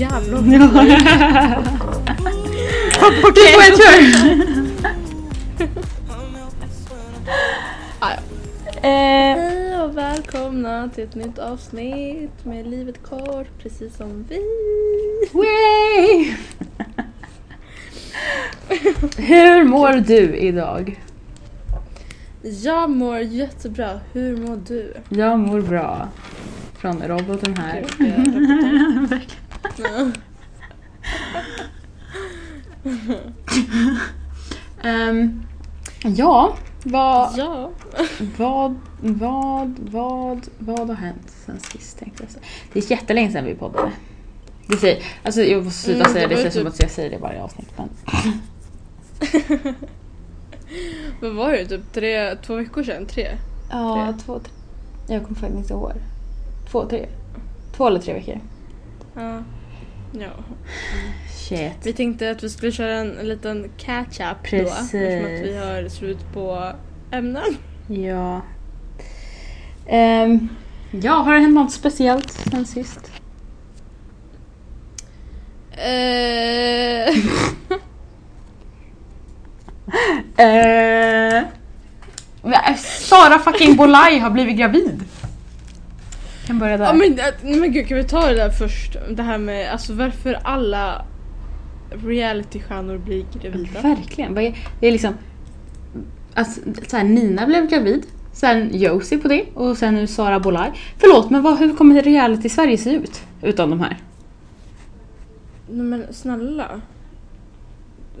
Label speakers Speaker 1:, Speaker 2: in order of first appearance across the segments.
Speaker 1: jävla
Speaker 2: Du får en tur!
Speaker 1: Ah, ja.
Speaker 2: Eh,
Speaker 1: Hej och välkomna till ett nytt avsnitt med Livet kort, precis som vi.
Speaker 2: way. Hur mår du idag?
Speaker 1: Jag mår jättebra, hur mår du?
Speaker 2: Jag mår bra. Från roboten här.
Speaker 1: Gud, jag. Ja.
Speaker 2: Ehm, ja, vad,
Speaker 1: Ja.
Speaker 2: vad, vad, vad, vad har hänt sen sist tänkte jag säga. Det är jättelänge sedan vi poddade. Det säger, alltså jag måste sluta
Speaker 1: Mm,
Speaker 2: säga
Speaker 1: det
Speaker 2: det, känns som
Speaker 1: typ-
Speaker 2: att jag säger det varje avsnitt. Men.
Speaker 1: Vad var det? Typ tre, två veckor sedan? Tre?
Speaker 2: Ja,
Speaker 1: Tre.
Speaker 2: två, tre. Jag kommer faktiskt inte ihåg. Två, tre. Två eller tre veckor.
Speaker 1: Ja. Ja.
Speaker 2: Shit.
Speaker 1: Vi tänkte att vi skulle köra en, en liten catch-up då. Eftersom att vi har slut på ämnen.
Speaker 2: Ja. Ehm, ja, har det hänt något speciellt sen sist?
Speaker 1: Eh,
Speaker 2: men, Sara fucking Bolaj har blivit gravid. Kan börja där.
Speaker 1: ja, men, äh, men gud, kan vi ta det där först? Det här med alltså, varför alla realitystjärnor blir gravida.
Speaker 2: Verkligen. Det är liksom... Alltså, så här, Nina blev gravid, sen Josie på det och sen nu Sara Bolaj. Förlåt, men vad, hur kommer reality Sverige se ut utan de här?
Speaker 1: Nej men snälla.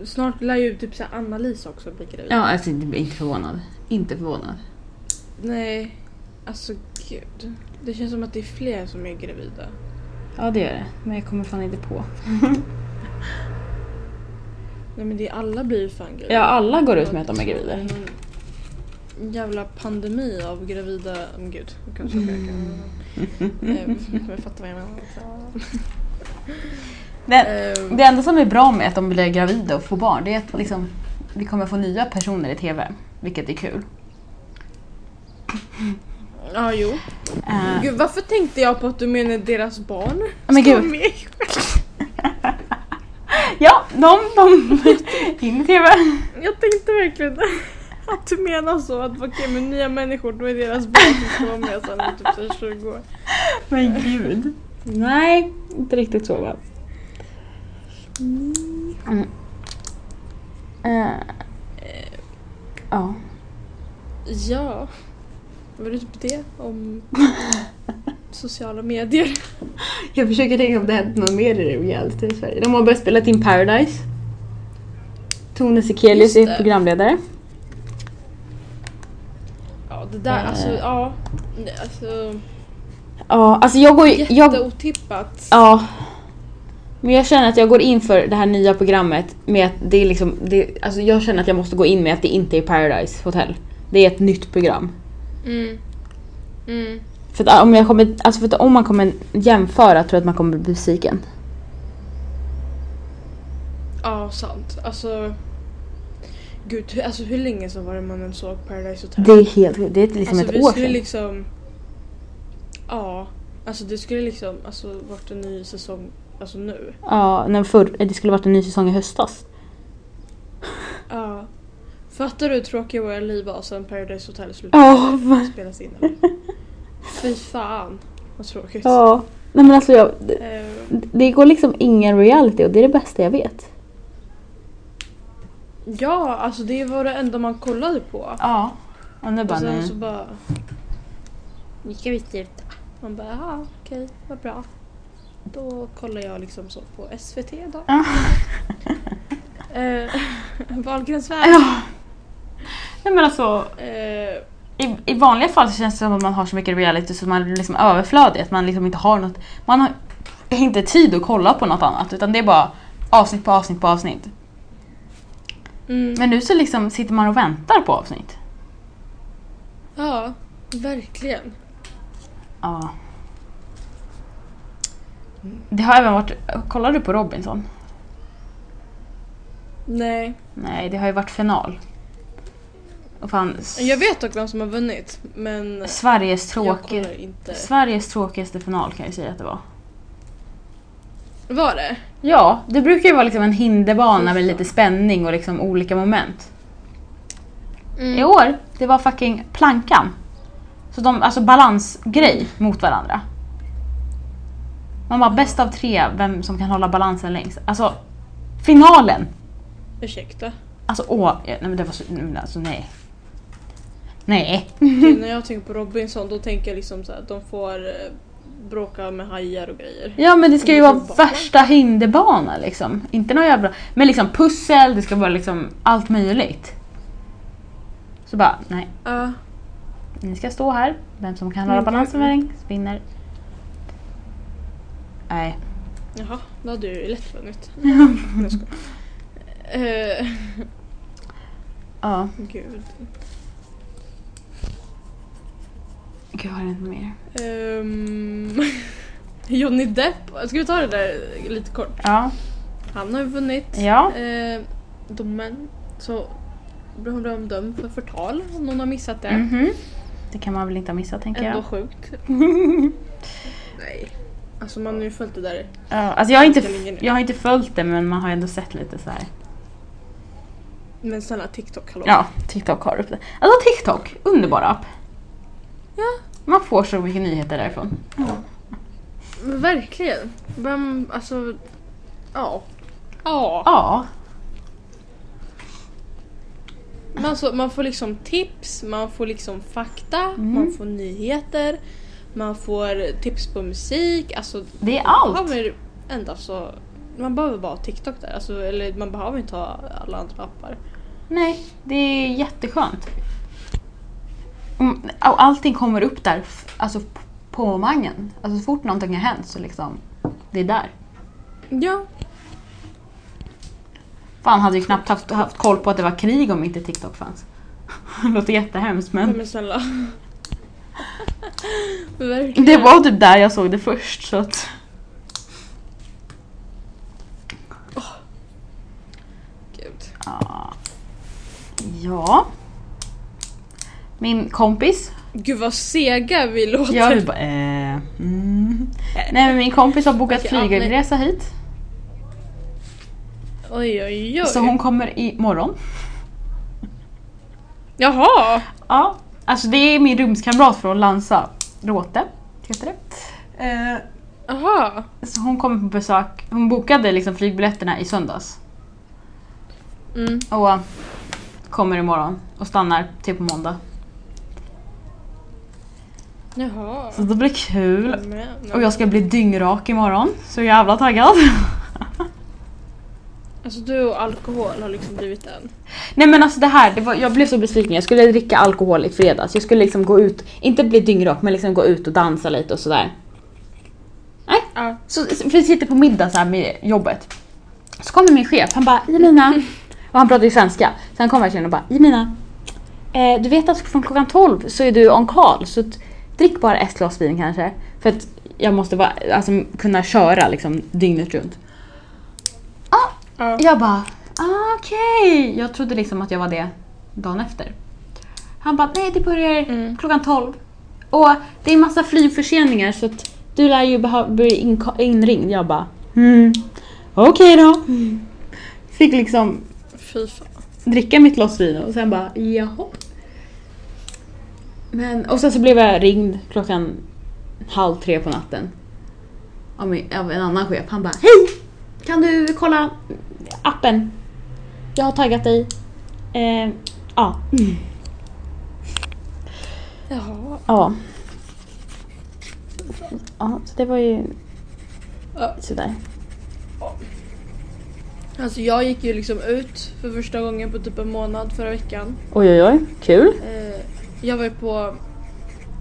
Speaker 1: Snart lär ju typ så här Anna-Lisa också bli gravid.
Speaker 2: Ja, alltså inte inte förvånad. Inte förvånad.
Speaker 1: Nej, alltså gud. Det känns som att det är fler som är gravida.
Speaker 2: Ja, det gör det. Men jag kommer fan inte på.
Speaker 1: Nej men det är alla blir fan gravida.
Speaker 2: Ja, alla går ut med att de är gravida.
Speaker 1: En jävla pandemi av gravida... Men gud, jag kan inte mm. Jag fattar vad jag menar.
Speaker 2: Det,
Speaker 1: Ehm,
Speaker 2: det enda som är bra med att de blir gravida och får barn, det är att liksom, vi kommer få nya personer i TV. Vilket är kul.
Speaker 1: Ja, jo.
Speaker 2: Eh,
Speaker 1: Gud, varför tänkte jag på att du menar deras barn?
Speaker 2: Men gud.
Speaker 1: med?
Speaker 2: ja, de, de in TV.
Speaker 1: Jag tänkte verkligen att du menar så att okej med nya människor då är deras barn som ska vara med sen i typ så här 20 år.
Speaker 2: Men gud. Nej, inte riktigt så va. Mm. Eh, ja.
Speaker 1: Ja, var det typ det om sociala medier?
Speaker 2: Jag försöker tänka om det hänt något mer i reality i Sverige. De har börjat spela in Paradise. Tone Sekelius är programledare.
Speaker 1: Ja det där,
Speaker 2: Eh.
Speaker 1: alltså ja. Nej, Alltså
Speaker 2: Ja, alltså jag går ju- jag,
Speaker 1: jätteotippat.
Speaker 2: Ja. Men jag känner att jag går in för det här nya programmet med att det är liksom, det, alltså jag känner att jag måste gå in med att det inte är Paradise Hotel. Det är ett nytt program.
Speaker 1: Mm. Mm.
Speaker 2: För att om, jag kommer, alltså för att om man kommer jämföra tror jag att man kommer bli besviken.
Speaker 1: Ja sant. Alltså Gud, hur, alltså hur länge sedan var det man såg Paradise Hotel?
Speaker 2: Det är helt Det är liksom
Speaker 1: alltså,
Speaker 2: ett
Speaker 1: vi
Speaker 2: år
Speaker 1: skulle
Speaker 2: sedan.
Speaker 1: liksom... Ja. Alltså det skulle liksom alltså, varit en ny säsong alltså nu.
Speaker 2: Ja, när förr, det skulle varit en ny säsong i höstas.
Speaker 1: Ja. Fattar du hur tråkiga våra liv var sen Paradise Hotel slutade
Speaker 2: va-
Speaker 1: spelas in? Fy fan vad tråkigt.
Speaker 2: ja. Nej men alltså jag, det,
Speaker 1: Eh,
Speaker 2: det går liksom ingen reality och det är det bästa jag vet.
Speaker 1: ja, alltså det var det enda man kollade på.
Speaker 2: Ja. Och nu bara
Speaker 1: Och sen
Speaker 2: nej.
Speaker 1: så bara... Nu ska vi sluta. Man bara, ja okej, vad bra. Då kollar jag liksom så på SVT då.
Speaker 2: Ja.
Speaker 1: Eh, Wahlgrens värld.
Speaker 2: Ja. Nej men alltså
Speaker 1: Eh,
Speaker 2: i, i vanliga fall så känns det som att man har så mycket reality så man är liksom överflödig. Att man liksom inte har något, man har inte tid att kolla på något annat utan det är bara avsnitt på avsnitt på avsnitt.
Speaker 1: mm,
Speaker 2: Men nu så liksom sitter man och väntar på avsnitt.
Speaker 1: ja, verkligen.
Speaker 2: Ja. Det har även varit, kollar du på Robinson?
Speaker 1: Nej.
Speaker 2: Nej, det har ju varit final. Och fan,
Speaker 1: Jag vet dock vem som har vunnit men
Speaker 2: Sveriges,
Speaker 1: jag
Speaker 2: tråki,
Speaker 1: kollar inte.
Speaker 2: Sveriges tråkigaste final kan jag säga att det var.
Speaker 1: Var det?
Speaker 2: Ja, det brukar ju vara liksom en hinderbana med lite spänning och liksom olika moment.
Speaker 1: Mm.
Speaker 2: I år, det var fucking plankan. Så de, alltså balansgrej mot varandra. Man bara bäst av tre, vem som kan hålla balansen längst. Alltså, finalen!
Speaker 1: Ursäkta.
Speaker 2: Alltså åh, nej men det var så, nej, alltså nej. Nej.
Speaker 1: Gud, när jag tänker på Robinson då tänker jag liksom så här, de får eh, bråka med hajar och grejer.
Speaker 2: Ja men det ska ju vara
Speaker 1: så
Speaker 2: värsta hinderbana liksom. Inte någon jävla... Men liksom pussel, det ska vara liksom allt möjligt. Så bara, nej.
Speaker 1: Ja.
Speaker 2: Ni ska stå här. Vem som kan hålla
Speaker 1: Mm,
Speaker 2: balansen längst vinner. Nej.
Speaker 1: Jaha, då hade du ju lätt vunnit. Jag skojar. Eh,
Speaker 2: Ja.
Speaker 1: Gud.
Speaker 2: Gud, har jag inte mer?
Speaker 1: Ehm, Johnny Depp, ska vi ta det där lite kort?
Speaker 2: Ja.
Speaker 1: Han har ju vunnit
Speaker 2: Ja.
Speaker 1: eh, domen. Så blev han dömd för förtal om någon har missat det.
Speaker 2: Mhm. Det kan man väl inte ha missat tänker
Speaker 1: Ändå
Speaker 2: jag.
Speaker 1: sjukt. Nej. Alltså man har ju följt det där.
Speaker 2: Ja, alltså jag har, inte, jag har inte följt det men man har ändå sett lite så här.
Speaker 1: Men snälla TikTok, hallå.
Speaker 2: Ja, TikTok har upp det. Alltså TikTok, underbar app.
Speaker 1: Ja.
Speaker 2: Man får så mycket nyheter därifrån.
Speaker 1: Men verkligen. Vem, alltså... Ja. Ja.
Speaker 2: Ja.
Speaker 1: Man, så, man får liksom tips, man får liksom fakta,
Speaker 2: Mm.
Speaker 1: man får nyheter, man får tips på musik. Alltså,
Speaker 2: Det är
Speaker 1: man
Speaker 2: allt.
Speaker 1: behöver endast så... Man behöver bara ha TikTok där. Alltså, eller man behöver inte ha alla andra appar.
Speaker 2: Nej, det är jätteskönt. Och allting kommer upp där, alltså på mangen. Alltså så fort någonting har hänt så liksom, det är där.
Speaker 1: Ja.
Speaker 2: Fan hade ju knappt haft, haft koll på att det var krig om inte TikTok fanns. Det låter jättehemskt
Speaker 1: Nej
Speaker 2: men
Speaker 1: men snälla.
Speaker 2: det var typ där jag såg det först så att...
Speaker 1: Gud.
Speaker 2: Ja. Ja. Min kompis.
Speaker 1: Gud vad sega vi låter.
Speaker 2: Jag vill bara, eh, mm. Nej men min kompis har bokat
Speaker 1: ja,
Speaker 2: flygresa hit.
Speaker 1: Oj oj oj.
Speaker 2: Så hon kommer imorgon.
Speaker 1: Jaha!
Speaker 2: Ja, alltså det är min rumskamrat från Lanzarote, heter det. Eh,
Speaker 1: Jaha.
Speaker 2: så hon kommer på besök, hon bokade liksom flygbiljetterna i söndags.
Speaker 1: Mm.
Speaker 2: Och kommer imorgon och stannar till på måndag.
Speaker 1: Jaha.
Speaker 2: Så det blir kul.
Speaker 1: Men,
Speaker 2: Och jag ska bli dyngrak imorgon, så jävla taggad.
Speaker 1: Alltså du och alkohol har liksom blivit en.
Speaker 2: Nej men alltså det här, det var, jag blev så besviken. Jag skulle dricka alkohol i fredags. Jag skulle liksom gå ut, inte bli dyngrak men liksom gå ut och dansa lite och sådär. Nej,
Speaker 1: Ja.
Speaker 2: Så, för vi sitter på middag så med jobbet. Så kommer min chef, han bara Jemina. Och han pratar ju svenska. Så han kommer verkligen och bara Jemina. Eh, du vet att från klockan 12 så är du on call. Så drick bara ett glas vin kanske. För att jag måste vara, alltså, kunna köra liksom dygnet runt.
Speaker 1: Ja.
Speaker 2: Jag bara ah, okej. Jag trodde liksom att jag var det dagen efter. Han bara nej det börjar
Speaker 1: Mm.
Speaker 2: klockan 12. Och det är massa flygförseningar så att du lär ju bli inringd. Jag bara mm. okej då. Fick liksom dricka mitt glas vin och sen bara jaha. Men, och sen så blev jag ringd klockan halv tre på natten. Av, min, av en annan chef. Han bara hej! Kan du kolla appen? Jag har taggat dig. Eh, ja.
Speaker 1: Jaha.
Speaker 2: Ja. Ja, så det var ju
Speaker 1: Ja.
Speaker 2: sådär.
Speaker 1: Alltså jag gick ju liksom ut för första gången på typ en månad förra veckan.
Speaker 2: Oj oj oj, kul.
Speaker 1: Eh, jag var ju på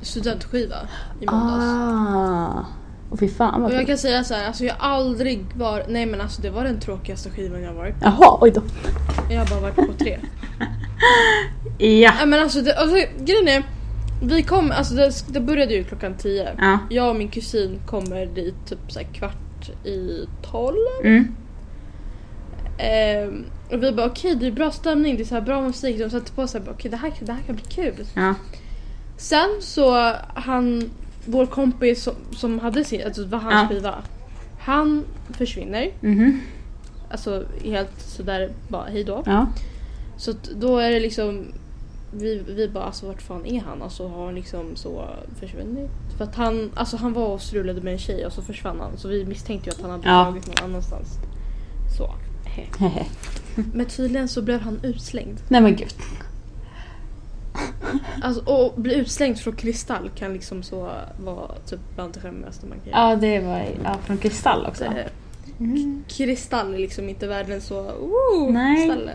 Speaker 1: studentskiva i måndags.
Speaker 2: Ah. Och fy fan vad
Speaker 1: Och jag
Speaker 2: kul.
Speaker 1: kan säga så här, alltså jag har aldrig varit, nej men alltså det var den tråkigaste skivan jag har varit på.
Speaker 2: Jaha, oj då.
Speaker 1: Jag har bara varit på tre.
Speaker 2: Ja.
Speaker 1: Nej men alltså, det, alltså grejen är, vi kom, alltså det, det började ju klockan tio.
Speaker 2: Ja.
Speaker 1: Jag och min kusin kommer dit typ så här kvart i tolv.
Speaker 2: Mm.
Speaker 1: Ehm, och vi bara okej det är bra stämning, det är så bra musik. De satte på sig okej det, här, det här kan bli kul.
Speaker 2: Ja.
Speaker 1: Sen så han, vår kompis som, som hade sin, alltså det var hans
Speaker 2: Ja.
Speaker 1: skiva. Han försvinner,
Speaker 2: Mhm.
Speaker 1: alltså helt sådär bara hej då.
Speaker 2: Ja.
Speaker 1: Så då är det liksom vi, vi bara alltså vart fan är han? Alltså har han liksom så försvunnit? För att han, alltså han var och strulade med en tjej och så försvann han. Så vi misstänkte ju att han hade
Speaker 2: Ja.
Speaker 1: dragit någon annanstans. Så. Men tydligen så blev han utslängd.
Speaker 2: Nej men gud.
Speaker 1: Alltså och bli utslängd från kristall kan liksom så vara typ bland det skämmigaste man kan göra.
Speaker 2: Ja det var ja, från kristall också.
Speaker 1: Eh,
Speaker 2: Mm.
Speaker 1: Kristall är liksom inte världens så oh,
Speaker 2: Nej.
Speaker 1: ställe.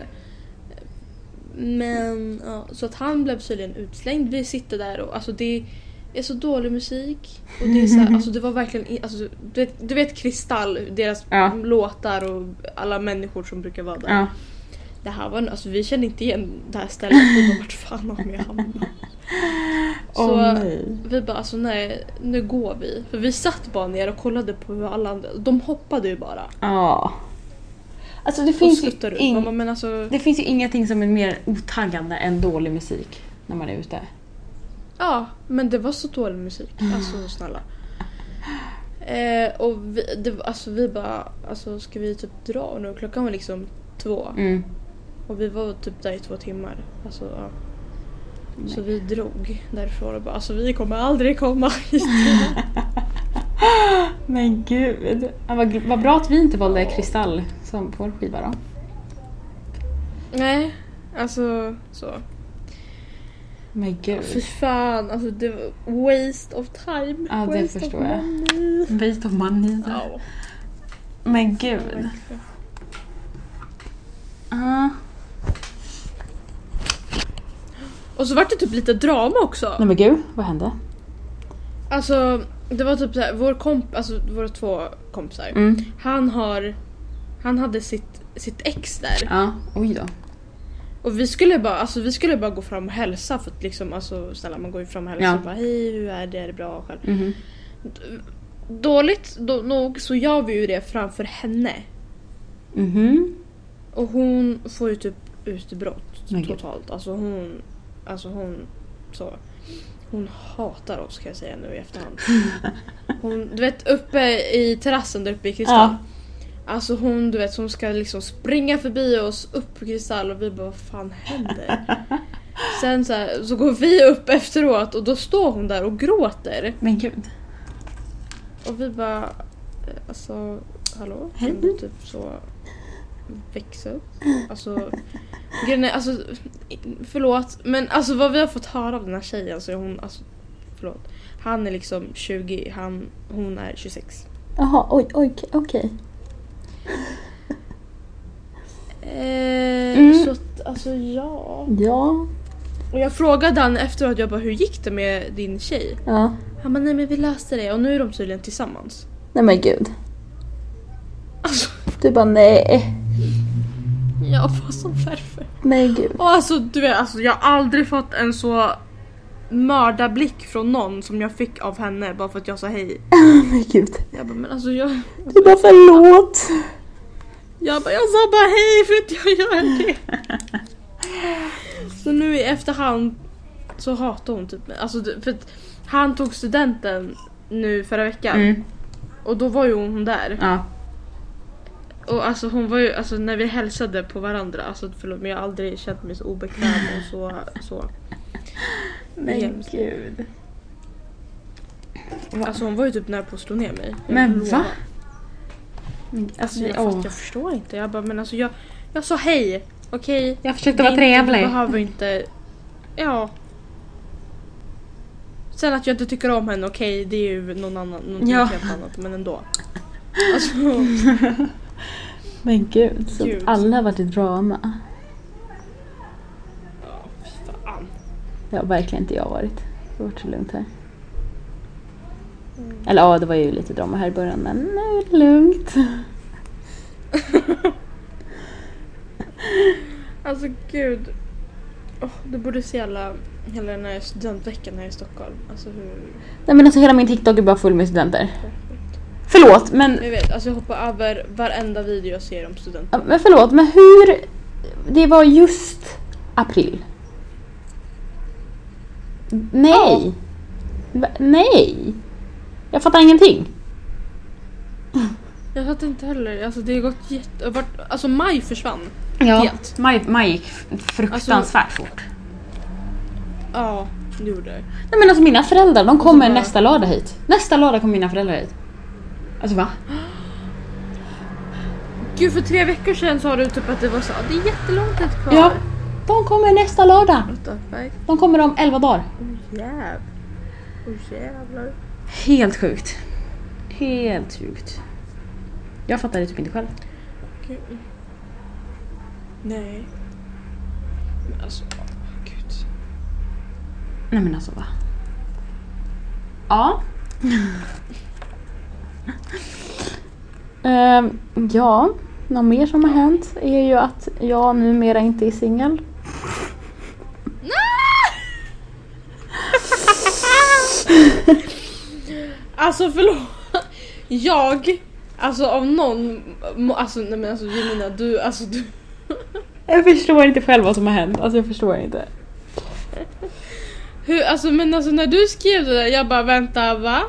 Speaker 1: Men ja, så att han blev tydligen utslängd. Vi sitter där och alltså det är så dålig musik. Och det är så här, alltså det var verkligen, alltså, du, vet, du vet Kristall, deras
Speaker 2: Ja.
Speaker 1: låtar och alla människor som brukar vara där.
Speaker 2: Ja.
Speaker 1: Det här var, alltså vi kände inte igen det här stället. Vi bara vart fan har vi hamnat? Så
Speaker 2: nej.
Speaker 1: vi bara alltså nej, nu går vi. För vi satt bara ner och kollade på hur alla andra, de hoppade ju bara.
Speaker 2: Ja. Alltså det
Speaker 1: Och
Speaker 2: finns, ju
Speaker 1: Man bara, alltså,
Speaker 2: det finns ju ingenting som är mer otaggande än dålig musik när man är ute.
Speaker 1: Ja men det var så dålig musik. Alltså snälla. Eh, och vi, det, alltså, vi bara, alltså ska vi typ dra nu? Klockan var liksom två.
Speaker 2: Mm.
Speaker 1: Och vi var typ där i två timmar. Alltså, ja. Så vi drog därifrån och bara alltså vi kommer aldrig komma hit.
Speaker 2: Men gud. Ja, vad, vad bra att vi inte valde kristall som vår skiva då.
Speaker 1: Nej, alltså så.
Speaker 2: Men gud.
Speaker 1: Fy fan, alltså det var waste of time.
Speaker 2: Ja, det
Speaker 1: waste
Speaker 2: förstår
Speaker 1: of
Speaker 2: jag.
Speaker 1: money.
Speaker 2: Waste of money.
Speaker 1: Ja,
Speaker 2: Men gud. Ah.
Speaker 1: Och så var det typ lite drama också.
Speaker 2: Nej men gud, vad hände?
Speaker 1: Alltså det var typ såhär, vår komp, alltså våra två kompisar.
Speaker 2: Mm.
Speaker 1: Han har, han hade sitt, sitt ex där.
Speaker 2: Ja, oj då.
Speaker 1: Och vi skulle bara, alltså vi skulle bara gå fram och hälsa för att liksom, alltså snälla man går ju fram och hälsar
Speaker 2: Ja.
Speaker 1: och bara hej hur är det, är det bra själv?
Speaker 2: Mhm.
Speaker 1: Dåligt då, nog så gör vi ju det framför henne.
Speaker 2: Mhm.
Speaker 1: Och hon får ju typ utbrott
Speaker 2: gud.
Speaker 1: totalt. Alltså hon, alltså hon så. Hon hatar oss kan jag säga nu i efterhand. Hon, du vet uppe i terrassen där uppe i Kristall.
Speaker 2: Ja.
Speaker 1: Alltså hon du vet som ska liksom springa förbi oss upp på Kristall och vi bara vad fan händer? Sen så, här, så går vi upp efteråt och då står hon där och gråter.
Speaker 2: Men gud.
Speaker 1: Och vi bara eh, alltså hallå? Kan du typ så växa upp? Alltså, grejen är, alltså förlåt men alltså vad vi har fått höra av den här tjejen så är hon alltså förlåt. Han är liksom 20, han, hon är 26.
Speaker 2: Jaha, oj, oj, okej.
Speaker 1: Eh,
Speaker 2: Mm.
Speaker 1: Så att alltså ja.
Speaker 2: Ja.
Speaker 1: Och jag frågade han efteråt, jag bara hur gick det med din tjej?
Speaker 2: Ja.
Speaker 1: Han bara nej men vi löste det och nu är de tydligen tillsammans.
Speaker 2: Nej men gud.
Speaker 1: Alltså
Speaker 2: Du bara nej.
Speaker 1: jag var så varför?
Speaker 2: Men gud.
Speaker 1: Och alltså du vet, alltså, jag har aldrig fått en så mördarblick från någon som jag fick av henne bara för att jag sa hej.
Speaker 2: Men gud.
Speaker 1: Jag bara men alltså jag,
Speaker 2: Du bara förlåt.
Speaker 1: jag, bara, jag sa bara hej för att jag gör det. Så nu i efterhand så hatar hon typ mig. Alltså för att han tog studenten nu förra veckan
Speaker 2: Mm.
Speaker 1: och då var ju hon där.
Speaker 2: Ja.
Speaker 1: Och alltså hon var ju, alltså när vi hälsade på varandra, alltså förlåt men jag har aldrig känt mig så obekväm och så, så.
Speaker 2: Men
Speaker 1: Hemskt.
Speaker 2: gud.
Speaker 1: Alltså hon var ju typ nära på att slå ner mig. Jag
Speaker 2: Men
Speaker 1: lovar.
Speaker 2: va?
Speaker 1: Alltså
Speaker 2: Alltså,
Speaker 1: jag,
Speaker 2: åh.
Speaker 1: fast jag förstår inte. Jag bara men alltså jag, jag sa hej, okej?
Speaker 2: Jag försökte vara trevlig.
Speaker 1: behöver inte, ja. Sen att jag inte tycker om henne, okej det är ju någon annan, någonting
Speaker 2: Ja.
Speaker 1: helt annat men ändå. Alltså,
Speaker 2: Men gud, så
Speaker 1: Gud.
Speaker 2: alla har varit i drama.
Speaker 1: ja, fy fan.
Speaker 2: Det har verkligen inte jag varit. Det har varit så lugnt här. Eller ja, det var ju lite drama här i början men nu är det lugnt.
Speaker 1: Alltså gud. Oh, du borde se alla, hela den här studentveckan här i Stockholm. Alltså hur...
Speaker 2: Nej men alltså hela min TikTok är bara full med studenter. Förlåt men,
Speaker 1: Jag vet, alltså jag hoppar över varenda video jag ser om studenter.
Speaker 2: men förlåt men hur... Det var just april. Nej! Va- Nej! Jag fattar ingenting.
Speaker 1: Jag fattar inte heller. Alltså det har gått jätte... Vart, alltså maj försvann.
Speaker 2: Ja,
Speaker 1: Helt.
Speaker 2: maj, maj gick fruktansvärt fort.
Speaker 1: Ja, det gjorde det.
Speaker 2: Nej men alltså mina föräldrar, de kommer
Speaker 1: bara-
Speaker 2: nästa lördag hit. Nästa lördag kommer mina föräldrar hit. Alltså va?
Speaker 1: Gud för tre veckor sedan sa du typ att det var så. Det är jättelång tid kvar.
Speaker 2: Ja. De kommer nästa lördag. De kommer om 11 dagar.
Speaker 1: Oh jäv. Oh jävlar.
Speaker 2: Helt sjukt. Helt sjukt. Jag fattar det typ inte själv.
Speaker 1: Gud. Nej. Men alltså, åh, gud.
Speaker 2: Nej men alltså va? Ja. Ehm, ja, något mer som har hänt är ju att jag numera inte är singel.
Speaker 1: Alltså förlåt. Jag, alltså av någon, alltså nej men alltså Jemina du, alltså du.
Speaker 2: Jag förstår inte själv vad som har hänt. Alltså jag förstår inte.
Speaker 1: Hur, alltså men alltså när du skrev det där jag bara vänta va?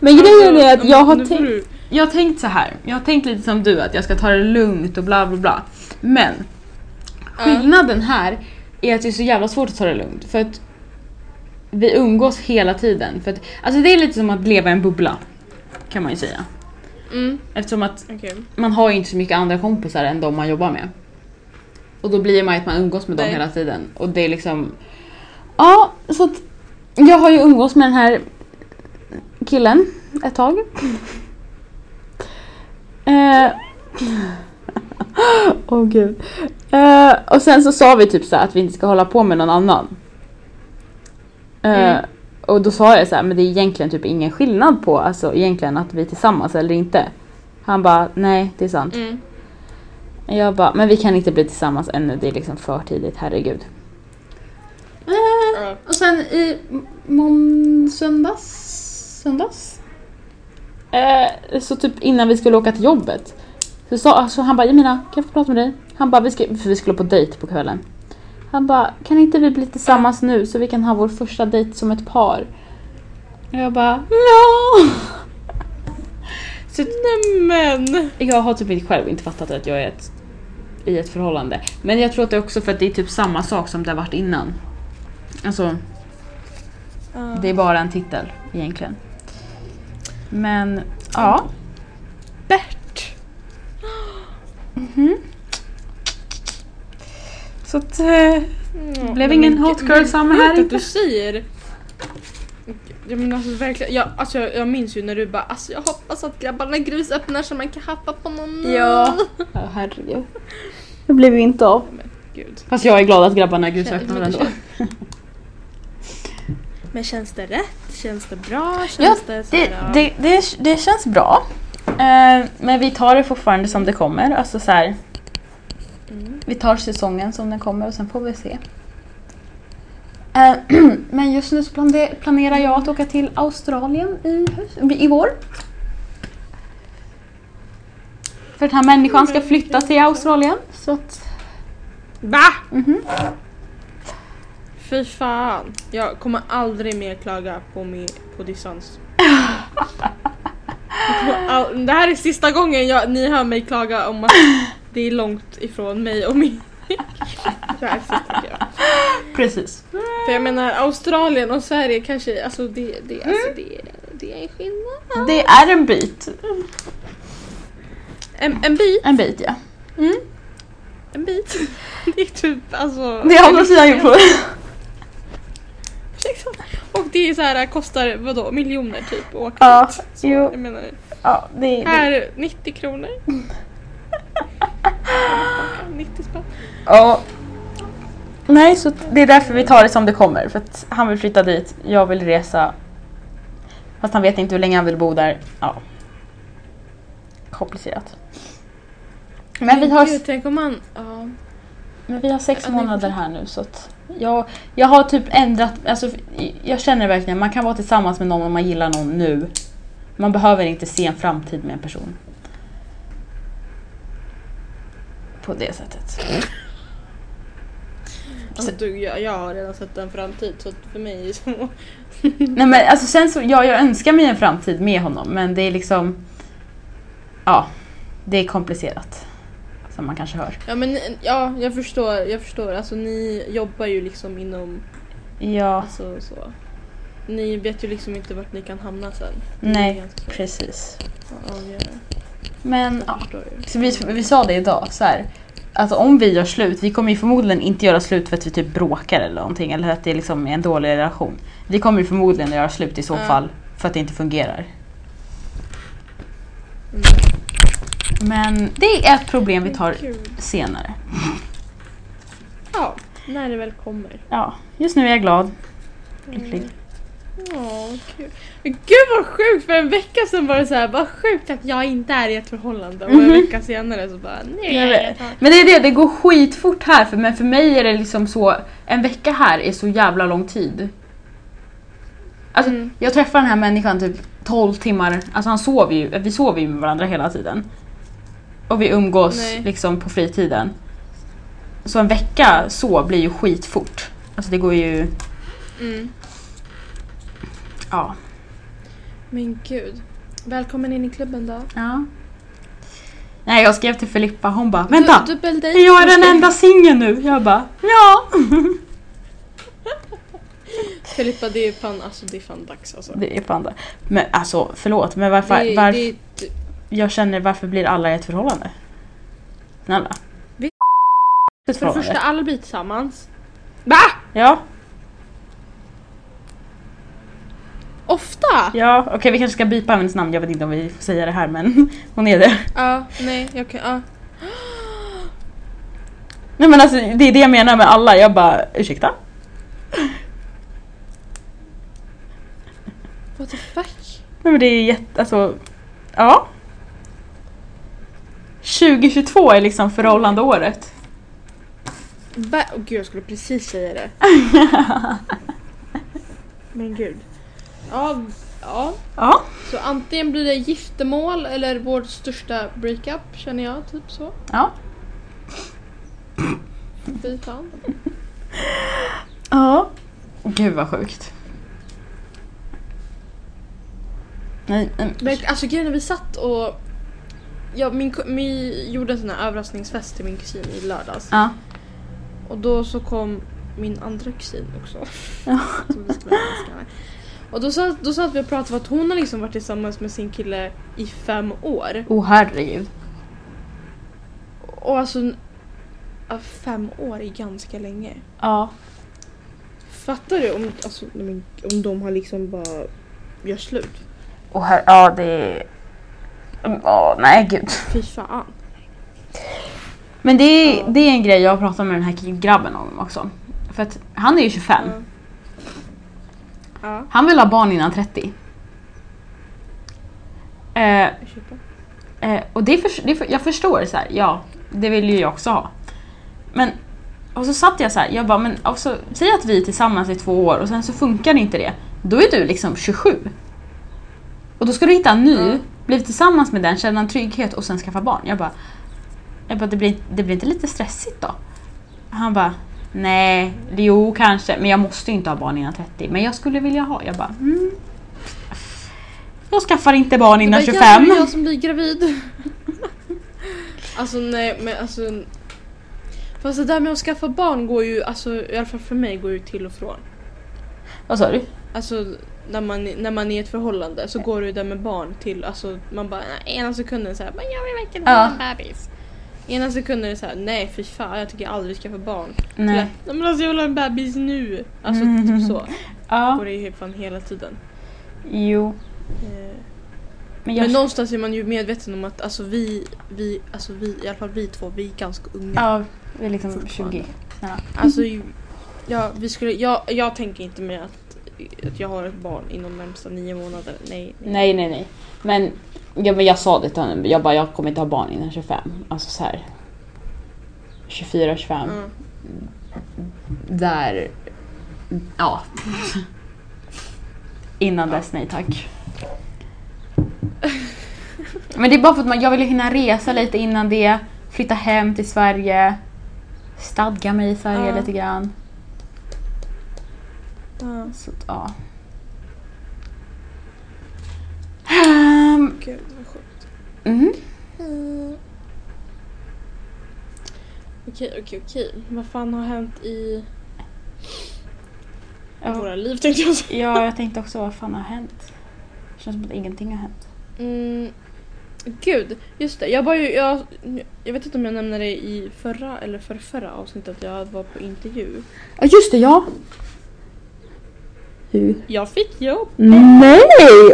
Speaker 2: Men grejen
Speaker 1: Alltså,
Speaker 2: är att jag har tänkt Jag har tänkt så här. Jag har tänkt lite som du att jag ska ta det lugnt och bla bla bla. Men skillnaden här är att det är så jävla svårt att ta det lugnt för att vi umgås hela tiden. För att, alltså det är lite som att leva i en bubbla kan man ju säga.
Speaker 1: Mm,
Speaker 2: Eftersom att
Speaker 1: okej.
Speaker 2: man har ju inte så mycket andra kompisar än de man jobbar med. Och då blir man ju att man umgås med dem
Speaker 1: Nej.
Speaker 2: hela tiden. Och det är liksom... Ja, så att jag har ju umgås med den här killen ett tag. Eh, Åh gud. Eh, och sen så sa vi typ så här att vi inte ska hålla på med någon annan. Eh,
Speaker 1: Mm.
Speaker 2: Och då sa jag så här, men det är egentligen typ ingen skillnad på alltså egentligen att vi är tillsammans eller inte. Han bara, nej det är sant.
Speaker 1: Mm.
Speaker 2: Jag bara, men vi kan inte bli tillsammans ännu, det är liksom för tidigt, herregud.
Speaker 1: Ja.
Speaker 2: och sen i mån söndags, söndags? Eh, så typ innan vi skulle åka till jobbet. Så, sa, så han bara, Jemina kan jag få prata med dig? Han bara, vi ska, för vi skulle på dejt på kvällen. Han bara, kan inte vi bli tillsammans nu så vi kan ha vår första dejt som ett par? Och jag bara, ja! Så
Speaker 1: Nämen!
Speaker 2: jag har typ inte själv inte fattat att jag är ett, i ett förhållande. Men jag tror att det är också för att det är typ samma sak som det har varit innan. Alltså,
Speaker 1: Ja.
Speaker 2: det är bara en titel egentligen. Men, ja.
Speaker 1: Bert!
Speaker 2: Så att, eh,
Speaker 1: Ja,
Speaker 2: blev
Speaker 1: men
Speaker 2: ingen hot girl
Speaker 1: men
Speaker 2: summer här
Speaker 1: att
Speaker 2: inte.
Speaker 1: du säger. Ja men alltså verkligen, jag, alltså, jag, jag minns ju när du bara alltså jag hoppas att grabbarna grus öppnar så man kan happa på någon ny."
Speaker 2: Ja. ja, herregud. Det blev ju inte av.
Speaker 1: Gud.
Speaker 2: Fast jag är glad att grabbarna
Speaker 1: men det
Speaker 2: ändå.
Speaker 1: känns- Men känns det rätt? Känns det bra? Känns
Speaker 2: Ja,
Speaker 1: det,
Speaker 2: Det, det, det, det känns bra. Eh, men vi tar det fortfarande som det kommer. Alltså så här,
Speaker 1: Mm.
Speaker 2: Vi tar säsongen som den kommer och sen får vi se. Eh, Men just nu så plane- planerar jag att åka till Australien i, i vår. För den här människan ska flytta till Australien. Så att,
Speaker 1: Va?
Speaker 2: mhm.
Speaker 1: Fy fan. Jag kommer aldrig mer klaga på, mig, på distans. Det här är sista gången jag, ni hör mig klaga om att det är långt ifrån mig och min... Är.
Speaker 2: Precis.
Speaker 1: För jag menar Australien och Sverige kanske, alltså det, det, alltså det, det är en skillnad.
Speaker 2: Det är en bit.
Speaker 1: En, en bit,
Speaker 2: En bit ja.
Speaker 1: en bit. Det är typ alltså...
Speaker 2: Det är andra sidan.
Speaker 1: Liksom. Och det är så här, kostar vadå, miljoner typ att åka
Speaker 2: Ja,
Speaker 1: dit. Så,
Speaker 2: jo.
Speaker 1: jag menar,
Speaker 2: Ja, det, det.
Speaker 1: här 90 kronor. 90 spänn.
Speaker 2: Ja. Nej, så det är därför vi tar det som det kommer. För att han vill flytta dit, jag vill resa. Fast han vet inte hur länge han vill bo där. Ja. Komplicerat. Men vi har,
Speaker 1: Gud, tänk om man... Ja.
Speaker 2: men vi har sex månader här nu så att jag, jag har typ ändrat, alltså jag känner verkligen man kan vara tillsammans med någon om man gillar någon nu. Man behöver inte se en framtid med en person. På det sättet.
Speaker 1: Alltså, du, jag, jag har redan sett en framtid så för mig är det så...
Speaker 2: Nej men alltså sen så, ja, jag önskar mig en framtid med honom men det är liksom... Ja, det är komplicerat. Som man kanske hör.
Speaker 1: Ja men ja, jag förstår, jag förstår. Alltså ni jobbar ju liksom inom,
Speaker 2: Ja,
Speaker 1: alltså så. Ni vet ju liksom inte vart ni kan hamna sen.
Speaker 2: Nej precis.
Speaker 1: avgörande.
Speaker 2: Men ja, så vi, vi sa det idag så här. Alltså om vi gör slut, vi kommer ju förmodligen inte göra slut för att vi typ bråkar eller någonting eller att det liksom är en dålig relation. Vi kommer ju förmodligen göra slut i så
Speaker 1: Ja.
Speaker 2: fall för att det inte fungerar.
Speaker 1: Mm.
Speaker 2: Men det är ett problem vi tar senare.
Speaker 1: Ja, när det väl kommer.
Speaker 2: Ja, just nu är jag glad. Lycklig.
Speaker 1: Mm. Kul. Gud vad sjukt! För en vecka sedan var det så här, vad sjukt att jag inte är i ett förhållande. Och en
Speaker 2: Mhm.
Speaker 1: vecka senare så bara, nej.
Speaker 2: Jag vet. Men det är det, det går skitfort här för, men för mig är det liksom så, en vecka här är så jävla lång tid. Alltså
Speaker 1: Mm.
Speaker 2: jag träffar den här människan typ 12 timmar, alltså han sover ju, vi sover ju med varandra hela tiden. Och vi umgås
Speaker 1: Nej.
Speaker 2: liksom på fritiden. Så en vecka så blir ju skitfort. Alltså det går ju,
Speaker 1: Mm.
Speaker 2: Ja.
Speaker 1: Men gud. Välkommen in i klubben då.
Speaker 2: ja. Nej jag skrev till Filippa, hon bara vänta!
Speaker 1: Du, dubbeldejt.
Speaker 2: Jag är den enda singeln nu! Jag bara ja!
Speaker 1: Filippa det är fan, alltså det är fan dags alltså.
Speaker 2: Det är fan det. Men alltså förlåt, men varför,
Speaker 1: det,
Speaker 2: varför
Speaker 1: det, det,
Speaker 2: jag känner varför blir alla i ett förhållande? Snälla.
Speaker 1: Vi-
Speaker 2: Ett
Speaker 1: för det första, alla blir tillsammans. Va?
Speaker 2: Ja,
Speaker 1: Ofta?
Speaker 2: ja, okej vi kanske ska bipa hennes namn, jag vet inte om vi får säga det här men hon är det.
Speaker 1: Ja, nej, jag kan, ja.
Speaker 2: Nej men alltså det är det jag menar med alla, jag bara ursäkta?
Speaker 1: What the fuck?
Speaker 2: Nej men det är jätte, alltså, ja. 2022 är liksom förhållandeåret.
Speaker 1: Va? Oh, gud jag skulle precis säga det. Men gud. Ja, ja.
Speaker 2: Ja,
Speaker 1: Så antingen blir det giftermål eller vår största breakup känner jag, typ så.
Speaker 2: ja.
Speaker 1: Fy fan.
Speaker 2: Ja. Gud vad sjukt. Nej, nej.
Speaker 1: Men alltså grejen vi satt och Ja, min, vi gjorde en sån här överraskningsfest till min kusin i lördags.
Speaker 2: Ja.
Speaker 1: Och då så kom min andra kusin också.
Speaker 2: Ja.
Speaker 1: Som vi skulle. Och då satt, då satt vi och pratade för att hon har liksom varit tillsammans med sin kille i fem år.
Speaker 2: Oh herregud.
Speaker 1: Och alltså fem år är ganska länge.
Speaker 2: Ja.
Speaker 1: Fattar du om, alltså, om de har liksom bara gör slut?
Speaker 2: Och här, ja det är... Ja, nej gud.
Speaker 1: Fy fan.
Speaker 2: Men det är,
Speaker 1: Ja.
Speaker 2: det är en grej jag har pratat med den här grabben om också. För att han är ju 25.
Speaker 1: Ja. Ja,
Speaker 2: Han vill ha barn innan 30. Eh, eh, och det, för, det för, jag förstår så här, ja, det vill ju jag också ha. Men, och så satt jag så här, jag bara, men också, säg att vi är tillsammans i två år och sen så funkar inte det. Då är du liksom 27. Och då ska du hitta en ny,
Speaker 1: Ja.
Speaker 2: bli tillsammans med den, känna en trygghet och sen skaffa barn. Jag bara, jag bara det, blir, det blir inte lite stressigt då? Han bara, nej, jo kanske, men jag måste ju inte ha barn innan 30. Men jag skulle vilja ha. Jag bara, mm. Jag skaffar inte barn innan
Speaker 1: Det var
Speaker 2: 25.
Speaker 1: jävlar jag som blir gravid. alltså nej men alltså. Fast det där med att skaffa barn går ju, alltså i alla fall för mig går ju till och från.
Speaker 2: Vad sa du?
Speaker 1: Alltså när man, när man är i ett förhållande så går det ju där med barn till, alltså man bara ena sekunden såhär, men jag vill verkligen ha
Speaker 2: Ja.
Speaker 1: en bebis. Ena sekunden är det såhär, nej fy fan jag tycker aldrig skaffa barn.
Speaker 2: Nej.
Speaker 1: Nej. nej men alltså jag vill ha en bebis nu. Alltså
Speaker 2: Mm.
Speaker 1: typ så.
Speaker 2: Ja,
Speaker 1: Går det ju fan hela tiden.
Speaker 2: jo.
Speaker 1: Eh,
Speaker 2: Men jag...
Speaker 1: Men någonstans är man ju medveten om att alltså vi, vi, alltså vi, i alla fall vi två, vi är ganska unga.
Speaker 2: ja, vi är liksom
Speaker 1: Fortfarande.
Speaker 2: 20. Snälla.
Speaker 1: Alltså, ja, vi skulle, jag, jag tänker inte med att, att jag har ett barn inom närmsta nio månader. Nej.
Speaker 2: Nej, nej, nej. Men, ja, men jag sa det till honom, jag bara, jag kommer inte ha barn innan 25. Alltså så här. 24, 25.
Speaker 1: Ja.
Speaker 2: Där, ja. Innan dess, nej tack. Men det är bara för att man, jag vill hinna resa lite innan det, flytta hem till Sverige, stadga mig i Sverige
Speaker 1: Ja.
Speaker 2: lite grann.
Speaker 1: Ja,
Speaker 2: Så ja. Um,
Speaker 1: gud vad sjukt.
Speaker 2: mm.
Speaker 1: Mm. Okej, okej, okej. Vad fan har hänt i
Speaker 2: Ja.
Speaker 1: våra liv tänkte jag säga.
Speaker 2: ja, jag tänkte också vad fan har hänt? Det känns som att ingenting har hänt.
Speaker 1: Mm. Gud, just det. Jag, var ju, jag, jag vet inte om jag nämnde det i förra eller för förra avsnittet att jag var på intervju.
Speaker 2: Ja just det, ja! Hur?
Speaker 1: Jag fick jobb!
Speaker 2: Nej!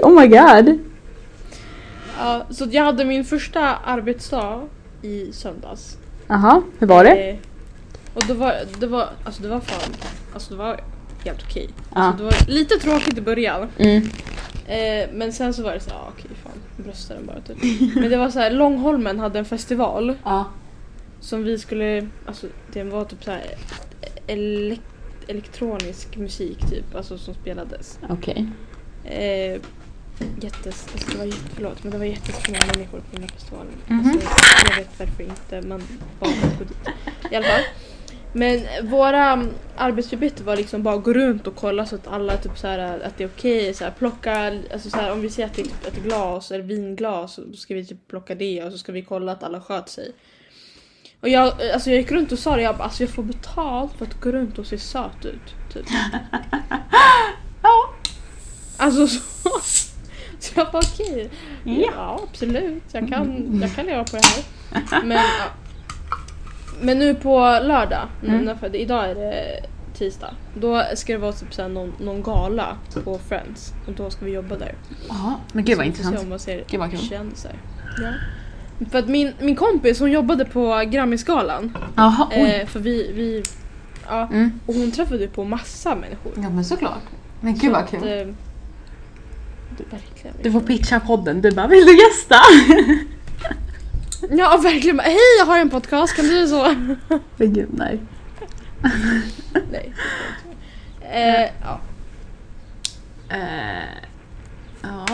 Speaker 2: Oh my god!
Speaker 1: Ja, så jag hade min första arbetsdag i söndags.
Speaker 2: Jaha, hur var det?
Speaker 1: Eh, och då var det var, alltså det var fan, alltså det var helt okej.
Speaker 2: Ja.
Speaker 1: Alltså det var lite tråkigt i början.
Speaker 2: Mm.
Speaker 1: Eh, men sen så var det så här, ah, okej fan, brösta den bara typ. Men det var så här, Långholmen hade en festival
Speaker 2: Ja.
Speaker 1: som vi skulle, alltså det var typ så här elek- elektronisk musik typ, alltså som spelades.
Speaker 2: Okej.
Speaker 1: Eh, jättes, alltså det var jätte, förlåt, men det var jättesmånga människor på den här festivalen.
Speaker 2: Mhm.
Speaker 1: Alltså, jag vet varför inte man bara gå dit. I alla fall. Men våra mm, arbetsuppgifter var liksom bara gå runt och kolla så att alla typ så här, att det är okej. så här, plocka, alltså så här, om vi ser att det är typ ett glas eller vinglas så ska vi typ plocka det och så ska vi kolla att alla sköt sig. Och jag, alltså jag gick runt och sa det, jag bara, alltså jag får betalt för att gå runt och se söt ut. Typ.
Speaker 2: Ja.
Speaker 1: Alltså så. Så jag bara okej.
Speaker 2: Ja.
Speaker 1: Ja absolut, jag kan, jag kan leva på det här. Men, ja. Men nu på lördag,
Speaker 2: Mm.
Speaker 1: för idag är det tisdag. Då ska det vara typ någon, någon gala på Friends. Och då ska vi jobba där.
Speaker 2: Jaha, men gud vad
Speaker 1: Så vi får se
Speaker 2: intressant.
Speaker 1: om man ser
Speaker 2: Gud vad kul.
Speaker 1: kändisar. Ja. För att min, min kompis hon jobbade på Grammisgalan.
Speaker 2: Jaha, oj.
Speaker 1: Eh, för vi, vi ja,
Speaker 2: Mm.
Speaker 1: och hon träffade på massa människor.
Speaker 2: Ja men såklart. Men gud vad kul.
Speaker 1: eh, verkligen.
Speaker 2: Du får pitcha podden, du bara vill du gästa?
Speaker 1: Ja verkligen. Hej jag har en podcast, kan du så?
Speaker 2: Men gud nej.
Speaker 1: Nej. det ska jag inte. Eh, ja.
Speaker 2: Eh, ja,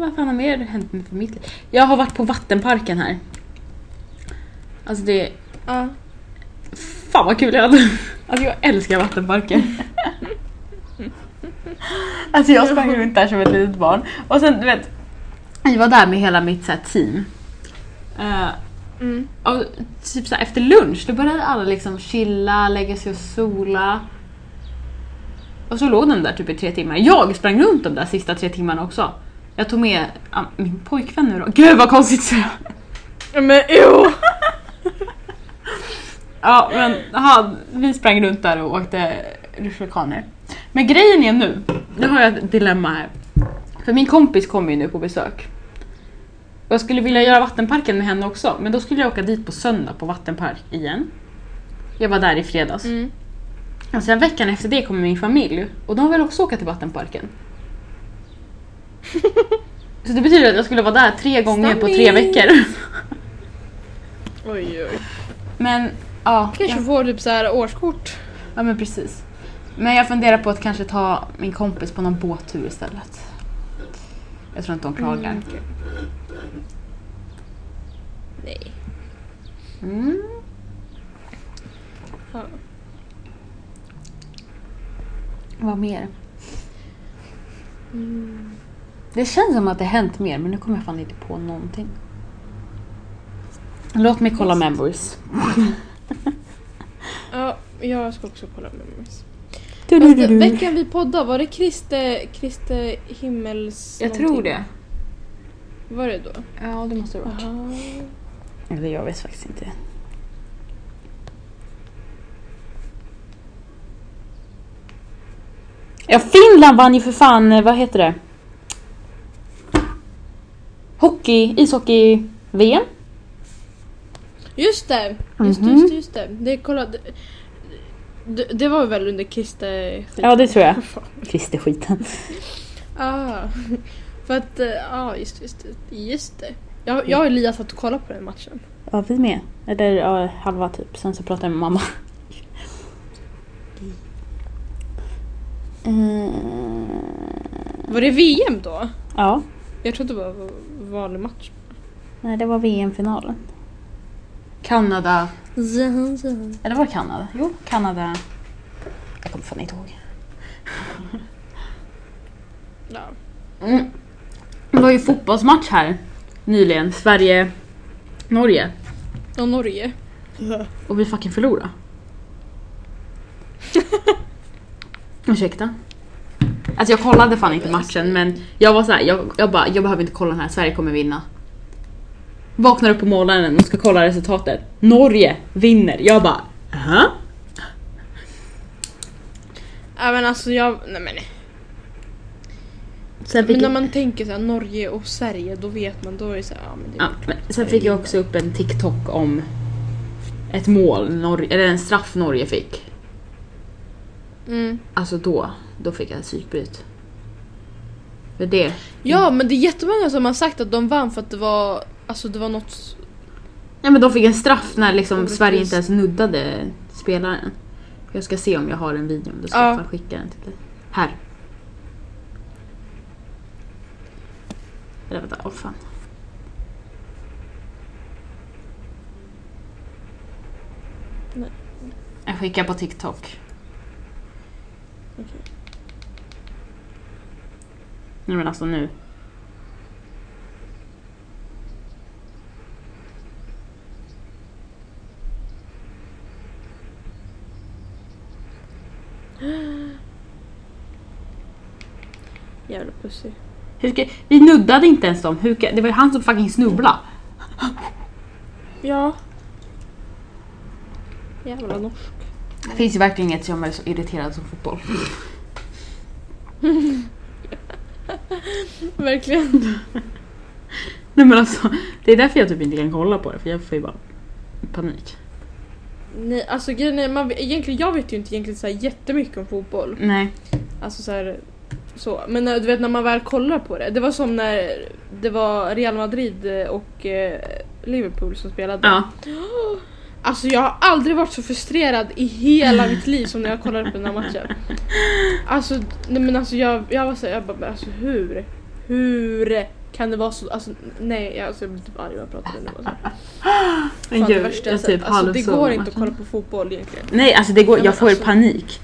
Speaker 2: vad fan har mer hänt med på mitt liv? Jag har varit på vattenparken här. Alltså det,
Speaker 1: Ja.
Speaker 2: fan vad kul jag hade. Alltså jag älskar vattenparker. Alltså jag sprang runt där som ett litet barn. Och sen du vet, vi var där med hela mitt så här, team. Eh,
Speaker 1: Mm.
Speaker 2: och typ så här, efter lunch då började alla liksom chilla, lägga sig och sola. Och så låg de där typ i tre timmar. Jag sprang runt de där sista tre timmarna också. Jag tog med ah, min pojkvän nu då. Gud vad konstigt så
Speaker 1: Men jo!
Speaker 2: Ja men han, vi sprang runt där och åkte rutschkanor. Men grejen är nu, nu har jag ett dilemma här. För min kompis kommer ju nu på besök. Och jag skulle vilja göra vattenparken med henne också, men då skulle jag åka dit på söndag på vattenpark igen. Jag var där i fredags.
Speaker 1: Mm.
Speaker 2: Och sen veckan efter det kommer min familj och de vill också åka till vattenparken. Så det betyder att jag skulle vara där tre gånger på tre veckor.
Speaker 1: Oj oj.
Speaker 2: Men ja,
Speaker 1: Kanske
Speaker 2: ja,
Speaker 1: får typ så här årskort.
Speaker 2: ja men precis. Men jag funderar på att kanske ta min kompis på någon båttur istället. Jag tror inte hon klagar.
Speaker 1: Mm, okej. Nej.
Speaker 2: Mm.
Speaker 1: Ja.
Speaker 2: Vad mer?
Speaker 1: Mm.
Speaker 2: Det känns som att det hänt mer men nu kommer jag fan inte på någonting. Låt mig kolla memories.
Speaker 1: ja, jag ska också kolla memories.
Speaker 2: Du,
Speaker 1: Fast det- veckan vi poddade, var det Kristi, Kristi himmels...
Speaker 2: Jag tror
Speaker 1: någonting?
Speaker 2: det.
Speaker 1: Var det då?
Speaker 2: Ja det måste det vara.
Speaker 1: Aha.
Speaker 2: Eller jag vet faktiskt inte. Ja, Finland vann ju för fan, eh, vad heter det? Hockey, ishockey-VM.
Speaker 1: Just det! Just,
Speaker 2: Mhm.
Speaker 1: just, det, just det. Det, kolla, det, det, var väl under Kristi...
Speaker 2: Ja, det tror jag.
Speaker 1: Fan.
Speaker 2: Kristi skiten.
Speaker 1: Ah, för att, eh, ja just, just, det, just det. Jag, jag och Elias satt och kollade på den matchen.
Speaker 2: Ja, vi med. Eller ja, halva typ. Sen så pratade jag med mamma. Eh,
Speaker 1: Var det VM då?
Speaker 2: ja,
Speaker 1: Jag trodde det var vanlig match.
Speaker 2: nej det var VM-finalen. Kanada. Eller var det Kanada? Jo, Kanada. Jag kommer fan inte ihåg.
Speaker 1: Ja.
Speaker 2: Mm. Det var ju fotbollsmatch här nyligen. Sverige-Norge.
Speaker 1: Och Norge.
Speaker 2: Och vi fucking förlorade. Ursäkta? Alltså jag kollade fan inte matchen men jag var så här, jag, jag bara, jag behöver inte kolla den här, Sverige kommer vinna. Vaknar upp på morgonen och ska kolla resultatet. Norge vinner. Jag bara, Hä?
Speaker 1: Ja men alltså jag, nej men.
Speaker 2: Sen fick,
Speaker 1: Men när
Speaker 2: jag,
Speaker 1: man tänker så här, Norge och Sverige då vet man, då är det så här, ja men det är
Speaker 2: ja, men sen fick jag också upp en TikTok om ett mål, Norge, eller en straff Norge fick.
Speaker 1: Mm.
Speaker 2: Alltså då, då fick jag psykbryt. För det,
Speaker 1: Ja men det är jättemånga som har sagt att de vann för att det var, alltså det var något
Speaker 2: Ja men de fick en straff när liksom. Sverige inte ens nuddade spelaren. Jag ska se om jag har en video, då ska
Speaker 1: Ja.
Speaker 2: jag fan skicka den till dig. Här. Eller vänta, åh fan.
Speaker 1: Nej.
Speaker 2: Jag skickar på TikTok.
Speaker 1: Okej.
Speaker 2: Nej men alltså nu.
Speaker 1: jävla pussy.
Speaker 2: Hur ska, vi nuddade inte ens dem. Hur, det var ju han som fucking snubblade.
Speaker 1: Ja. Jävla norsk.
Speaker 2: Det finns ju verkligen inget som är så irriterad som fotboll.
Speaker 1: Verkligen.
Speaker 2: Nej men alltså, det är därför jag typ inte kan kolla på det för jag får ju bara panik.
Speaker 1: Nej alltså grejen är, man, egentligen, jag vet ju inte egentligen så här jättemycket om fotboll.
Speaker 2: Nej.
Speaker 1: Alltså så här, så. Men när, du vet när man väl kollar på det. Det var som när det var Real Madrid och eh, Liverpool som spelade.
Speaker 2: Ja.
Speaker 1: Alltså jag har aldrig varit så frustrerad i hela mitt liv som när jag kollade på den här matchen. Alltså, nej men alltså jag, jag var så jag bara, alltså hur? Hur kan det vara så? Alltså nej, jag, alltså, jag blir typ arg när jag pratar nu. Alltså. Fan, det värsta
Speaker 2: jag
Speaker 1: sett.
Speaker 2: typ
Speaker 1: Alltså det
Speaker 2: halvsov
Speaker 1: går
Speaker 2: i
Speaker 1: inte att kolla på fotboll egentligen.
Speaker 2: Nej alltså det går,
Speaker 1: Ja,
Speaker 2: jag får
Speaker 1: alltså-
Speaker 2: panik.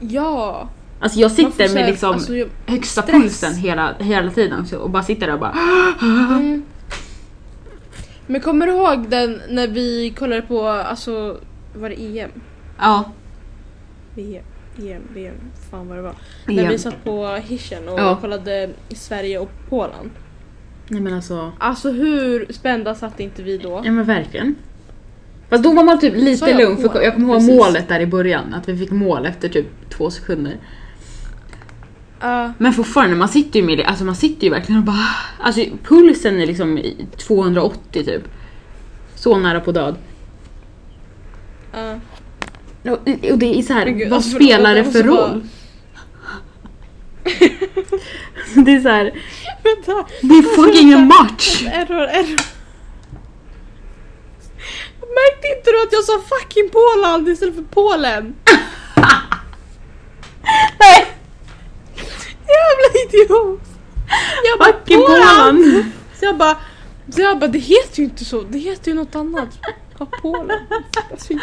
Speaker 1: Ja!
Speaker 2: Alltså jag sitter med liksom
Speaker 1: alltså, jag,
Speaker 2: högsta
Speaker 1: stress.
Speaker 2: pulsen hela, hela tiden och bara sitter där och bara
Speaker 1: mm. Men kommer du ihåg den när vi kollade på, alltså var det EM?
Speaker 2: Ja.
Speaker 1: VM, EM, VM, fan vad det var. När vi
Speaker 2: Igen.
Speaker 1: satt på Hirschen och
Speaker 2: Ja.
Speaker 1: kollade Sverige och Polen.
Speaker 2: Nej men alltså,
Speaker 1: Alltså hur spända satt inte vi då?
Speaker 2: ja men verkligen. Fast då var man typ lite
Speaker 1: jag
Speaker 2: lugn för jag kommer ihåg
Speaker 1: Precis.
Speaker 2: målet där i början, att vi fick mål efter typ två sekunder.
Speaker 1: Ja,
Speaker 2: Men fortfarande, man sitter ju med det, alltså man sitter ju verkligen och bara... Alltså pulsen är liksom i 280 typ. Så nära på död.
Speaker 1: ja.
Speaker 2: Och, och det är så här,
Speaker 1: gud,
Speaker 2: vad
Speaker 1: alltså,
Speaker 2: spelar det för
Speaker 1: bara-
Speaker 2: roll? det är så här,
Speaker 1: Vänta!
Speaker 2: det är fucking en match!
Speaker 1: Error, error. Märkte inte du att jag sa fucking Poland istället för Polen?
Speaker 2: Nej!
Speaker 1: Jävla idiot! Jag bara
Speaker 2: Fucking!
Speaker 1: Poland! Så jag bara, så jag bara det heter ju inte så, det heter ju något annat. Ja, Polen. Alltså,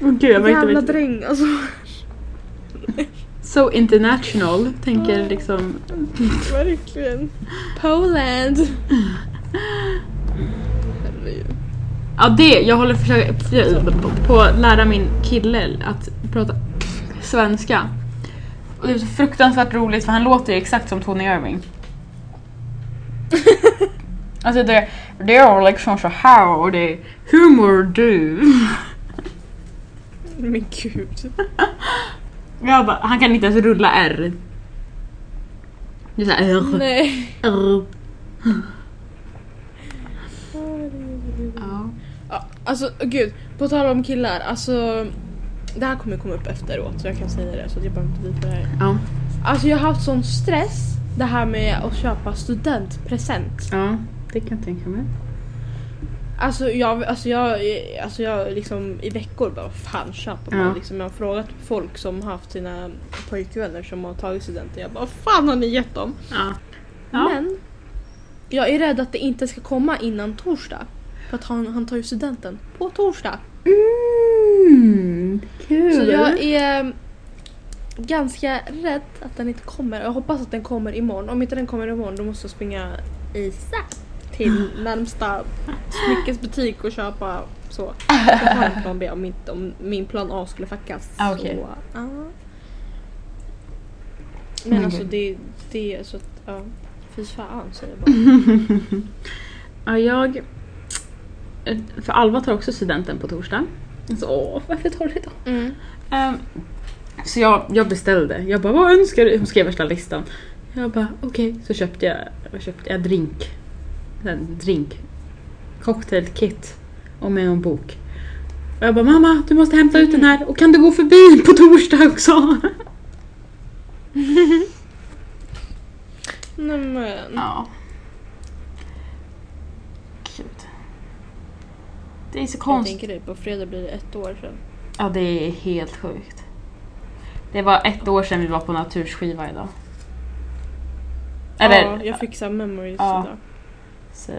Speaker 2: gud jag
Speaker 1: jävla
Speaker 2: märkte det.
Speaker 1: dräng alltså.
Speaker 2: So international, tänker liksom...
Speaker 1: Verkligen. Poland.
Speaker 2: Ja det, jag håller försöka på att lära min kille att prata svenska. Och det är så fruktansvärt roligt för han låter ju exakt som Tony Irving. alltså det, det är liksom så här och det är Hur mår du?
Speaker 1: Men gud.
Speaker 2: Jag bara, han kan inte ens rulla R. Det är såhär R.
Speaker 1: Nej.
Speaker 2: R. Ja,
Speaker 1: alltså gud, på tal om killar, alltså det här kommer komma upp efteråt så jag kan säga det så jag behöver inte visa det här.
Speaker 2: Ja.
Speaker 1: Alltså jag har haft sån stress det här med att köpa studentpresent.
Speaker 2: ja, det kan jag tänka mig.
Speaker 1: Alltså jag, alltså jag, alltså jag liksom i veckor bara fan köper man?
Speaker 2: Ja.
Speaker 1: Liksom, jag har frågat folk som har haft sina pojkvänner som har tagit studenten. Jag bara fan har ni gett dem?
Speaker 2: Ja. Ja.
Speaker 1: Men jag är rädd att det inte ska komma innan torsdag. För att han, han tar ju studenten på torsdag.
Speaker 2: Mm, kul.
Speaker 1: Så jag är... ganska rädd att den inte kommer. Jag hoppas att den kommer imorgon. Om inte den kommer imorgon då måste jag springa Isa till närmsta smyckesbutik och köpa så. Jag har en plan B om, inte, om min plan A skulle fuckas.
Speaker 2: Ah, okej.
Speaker 1: Så, ja. Men
Speaker 2: Men
Speaker 1: alltså
Speaker 2: gud.
Speaker 1: det, det är så att, ja. Fy fan säger jag bara.
Speaker 2: Ja, jag... För Alva tar också studenten på torsdag. Så, åh, varför tar det då?
Speaker 1: Mm.
Speaker 2: Ehm, så jag, jag beställde. Jag bara, vad önskar du? Hon skrev värsta listan. Jag bara, okej. Så köpte jag, jag köpte jag drink. En drink. Cocktailkit. Och med en bok. Och jag bara, mamma du måste hämta ut den här. Och kan du gå förbi på torsdag också?
Speaker 1: Nej men.
Speaker 2: Ja. Det är så
Speaker 1: Jag
Speaker 2: konstigt.
Speaker 1: tänker det, på fredag blir det ett år sedan.
Speaker 2: Ja, det är helt sjukt. Det var ett år sedan vi var på natursskiva idag. Eller,
Speaker 1: ja, jag här memories
Speaker 2: Ja.
Speaker 1: idag.
Speaker 2: så.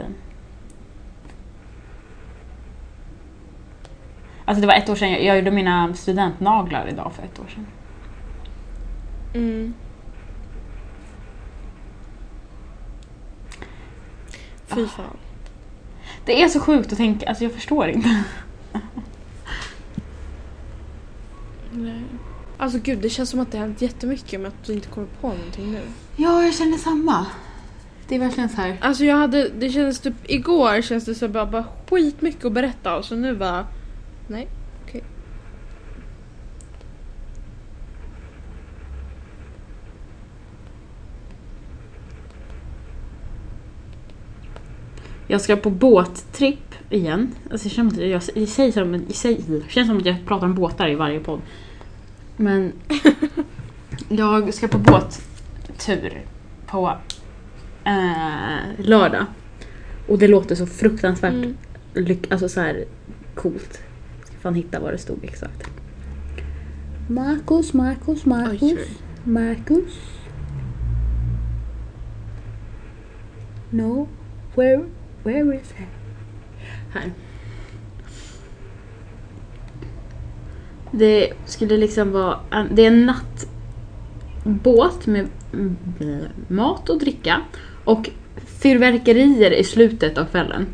Speaker 2: Alltså det var ett år sedan, jag, jag gjorde mina studentnaglar idag för ett år sedan.
Speaker 1: Mm. Fy fan.
Speaker 2: Det är så sjukt att tänka, alltså jag förstår inte.
Speaker 1: Nej. Alltså gud, det känns som att det har hänt jättemycket men att du inte kommer på någonting nu.
Speaker 2: Ja, jag känner samma. Det är verkligen så här.
Speaker 1: Alltså jag hade, det kändes typ, igår känns det så bara, bara skitmycket att berätta och så nu bara, nej, okej.
Speaker 2: Jag ska på båttripp igen. Alltså det känns som att jag, jag, säger som, jag, säger, det känns som att jag pratar om båtar i varje podd. Men jag ska på båttur på eh, lördag. Och det låter så fruktansvärt
Speaker 1: Mm.
Speaker 2: lyck, alltså så här coolt. Jag ska fan hitta vad det stod exakt. Marcus, Marcus, Marcus,
Speaker 1: oj.
Speaker 2: Marcus. No, where, where is it? Här. Det skulle liksom vara, en- det är en nattbåt med mat och dricka och fyrverkerier i slutet av kvällen.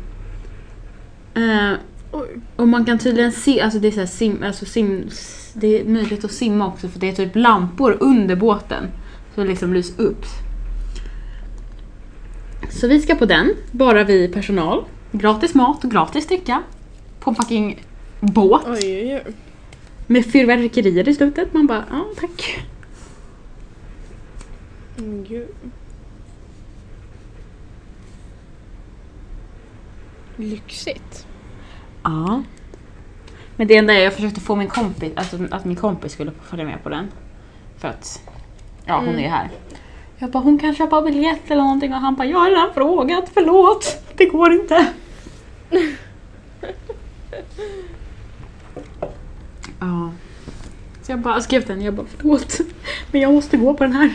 Speaker 2: Eh, och man kan tydligen se, alltså det är så här sim, alltså sim, det är möjligt att simma också för det är typ lampor under båten. Så det liksom lyser upp. Så vi ska på den, bara vi personal. Gratis mat och gratis dricka. På en fucking båt.
Speaker 1: Oj, oj, oj.
Speaker 2: Med fyrverkerier i slutet. Man bara, ja tack.
Speaker 1: Mm, gud. Lyxigt.
Speaker 2: Ja. Men det enda är jag försökte få min kompis, alltså att min kompis skulle få följa med på den. För att, ja hon
Speaker 1: Mm.
Speaker 2: är här. Jag bara, hon kan köpa biljett eller någonting och han bara, jag har redan frågat, förlåt. Det går inte. ja. Så jag bara skrev till henne, jag bara, förlåt. Men jag måste gå på den här.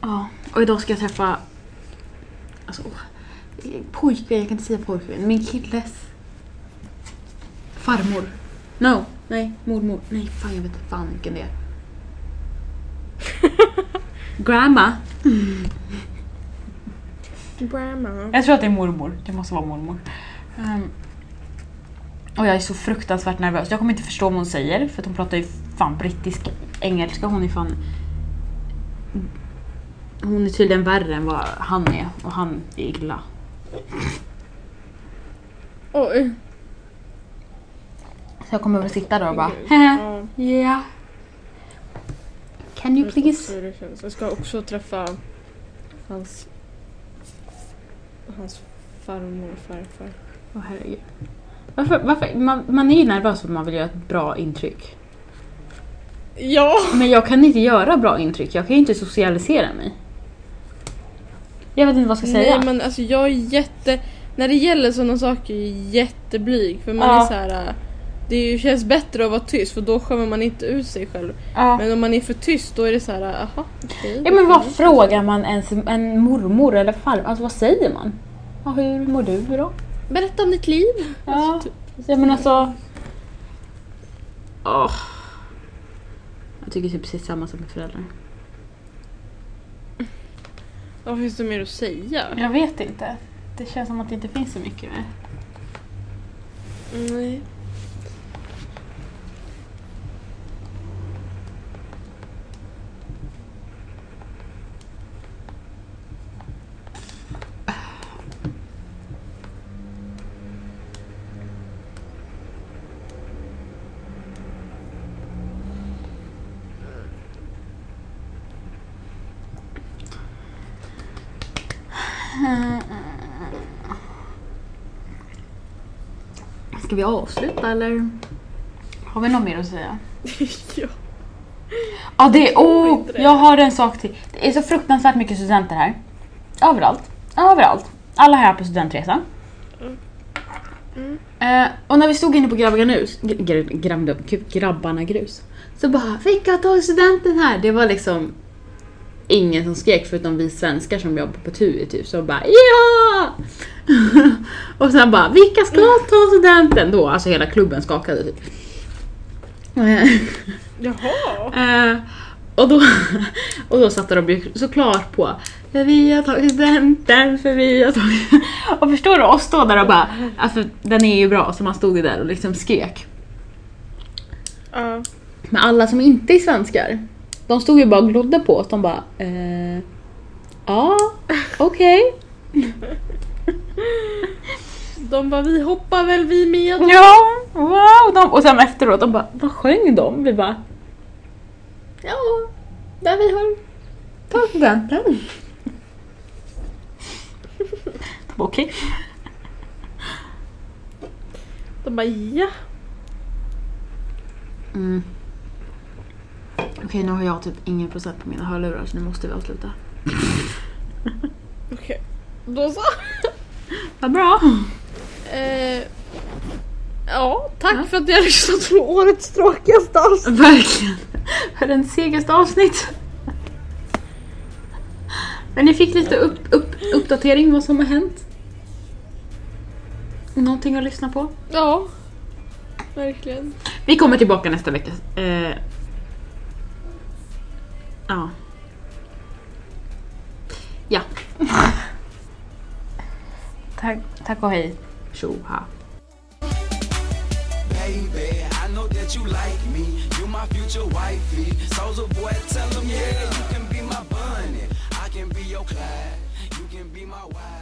Speaker 2: Ja, och idag ska jag träffa Alltså, åh, pojkvän, jag kan inte säga pojkvän. Min killes farmor. No, nej, mormor. Nej, fan jag vet inte fan vilken det är. Grandma.
Speaker 1: Grandma.
Speaker 2: Jag tror att det är mormor. Det måste vara mormor. Ehm, och jag är så fruktansvärt nervös. Jag kommer inte förstå vad hon säger för att hon pratar ju fan brittisk engelska. Hon är fan... Hon är tydligen värre än vad han är och han är illa.
Speaker 1: Oj.
Speaker 2: Så jag kommer väl sitta där och bara. Hehe,
Speaker 1: Ja,
Speaker 2: yeah. Can you please?
Speaker 1: Jag ska också träffa hans, hans farmor och farfar.
Speaker 2: Åh herregud. Varför, varför? Man, man är ju nervös för att man vill göra ett bra intryck.
Speaker 1: Ja!
Speaker 2: Men jag kan inte göra bra intryck, jag kan ju inte socialisera mig. Jag vet inte vad jag ska säga.
Speaker 1: Nej men alltså jag är jätte... När det gäller sådana saker är jag jätteblyg för man
Speaker 2: Ja.
Speaker 1: är så här. Det känns bättre att vara tyst för då skämmer man inte ut sig själv.
Speaker 2: ja.
Speaker 1: Men om man är för tyst då är det så här, aha okej.
Speaker 2: ja men vad frågar man ens en mormor eller farmor? Alltså vad säger man? Ja, hur mår du då?
Speaker 1: Berätta om ditt liv.
Speaker 2: Ja.
Speaker 1: Alltså, typ.
Speaker 2: Ja men alltså... Åh. Jag tycker typ precis samma som med föräldrar.
Speaker 1: Vad finns det mer att säga?
Speaker 2: Jag vet inte. Det känns som att det inte finns så mycket mer.
Speaker 1: Nej.
Speaker 2: Ska vi avsluta eller? Har vi något mer att säga?
Speaker 1: ja.
Speaker 2: Ja, det är... Oh, jag har en sak till. Det är så fruktansvärt mycket studenter här. Överallt. Överallt. Alla här på studentresan.
Speaker 1: Mm.
Speaker 2: Eh, och när vi stod inne på Grabbarna grus, gr- grabbarna grus, så bara “Vilka tar studenten här?” Det var liksom ingen som skrek förutom vi svenskar som jobbar på TUI typ, så bara “Ja!” Och sen bara “Vilka ska ta studenten då?” Alltså hela klubben skakade typ.
Speaker 1: Jaha.
Speaker 2: Eh, och, då, och då satte de ju såklart på för vi har tagit studenten, för vi har tagit... Och förstår du oss stå där och bara, alltså den är ju bra, så man stod ju där och liksom skrek.
Speaker 1: Ja.
Speaker 2: Men alla som inte är svenskar, de stod ju bara och glodde på oss, de bara eh, ja, okej.
Speaker 1: De bara vi hoppar väl vi med.
Speaker 2: Ja, wow. De, och sen efteråt, de bara, vad sjöng de? Vi bara, ja, där vi har tagit studenten. De bara, Okej.
Speaker 1: De bara ja.
Speaker 2: Mm. Okej, nu har jag typ ingen procent på mina hörlurar så nu måste vi avsluta.
Speaker 1: Okej. Då så.
Speaker 2: Vad bra.
Speaker 1: Eh, ja, tack
Speaker 2: Ja.
Speaker 1: för att ni har lyssnat på årets tråkigaste avsnitt.
Speaker 2: Verkligen. Den segaste avsnitt. Men ni fick lite upp, upp, uppdatering vad som har hänt. Någonting att lyssna på.
Speaker 1: Ja, verkligen.
Speaker 2: Vi kommer tillbaka nästa vecka. Eh, ja. Ja. tack, tack och hej. Tjo ha.
Speaker 3: baby. I know that you like me. You my future wifey. Soldier boy, tell them yeah, you can be my bunny. I can be your Clyde. You can be my wife.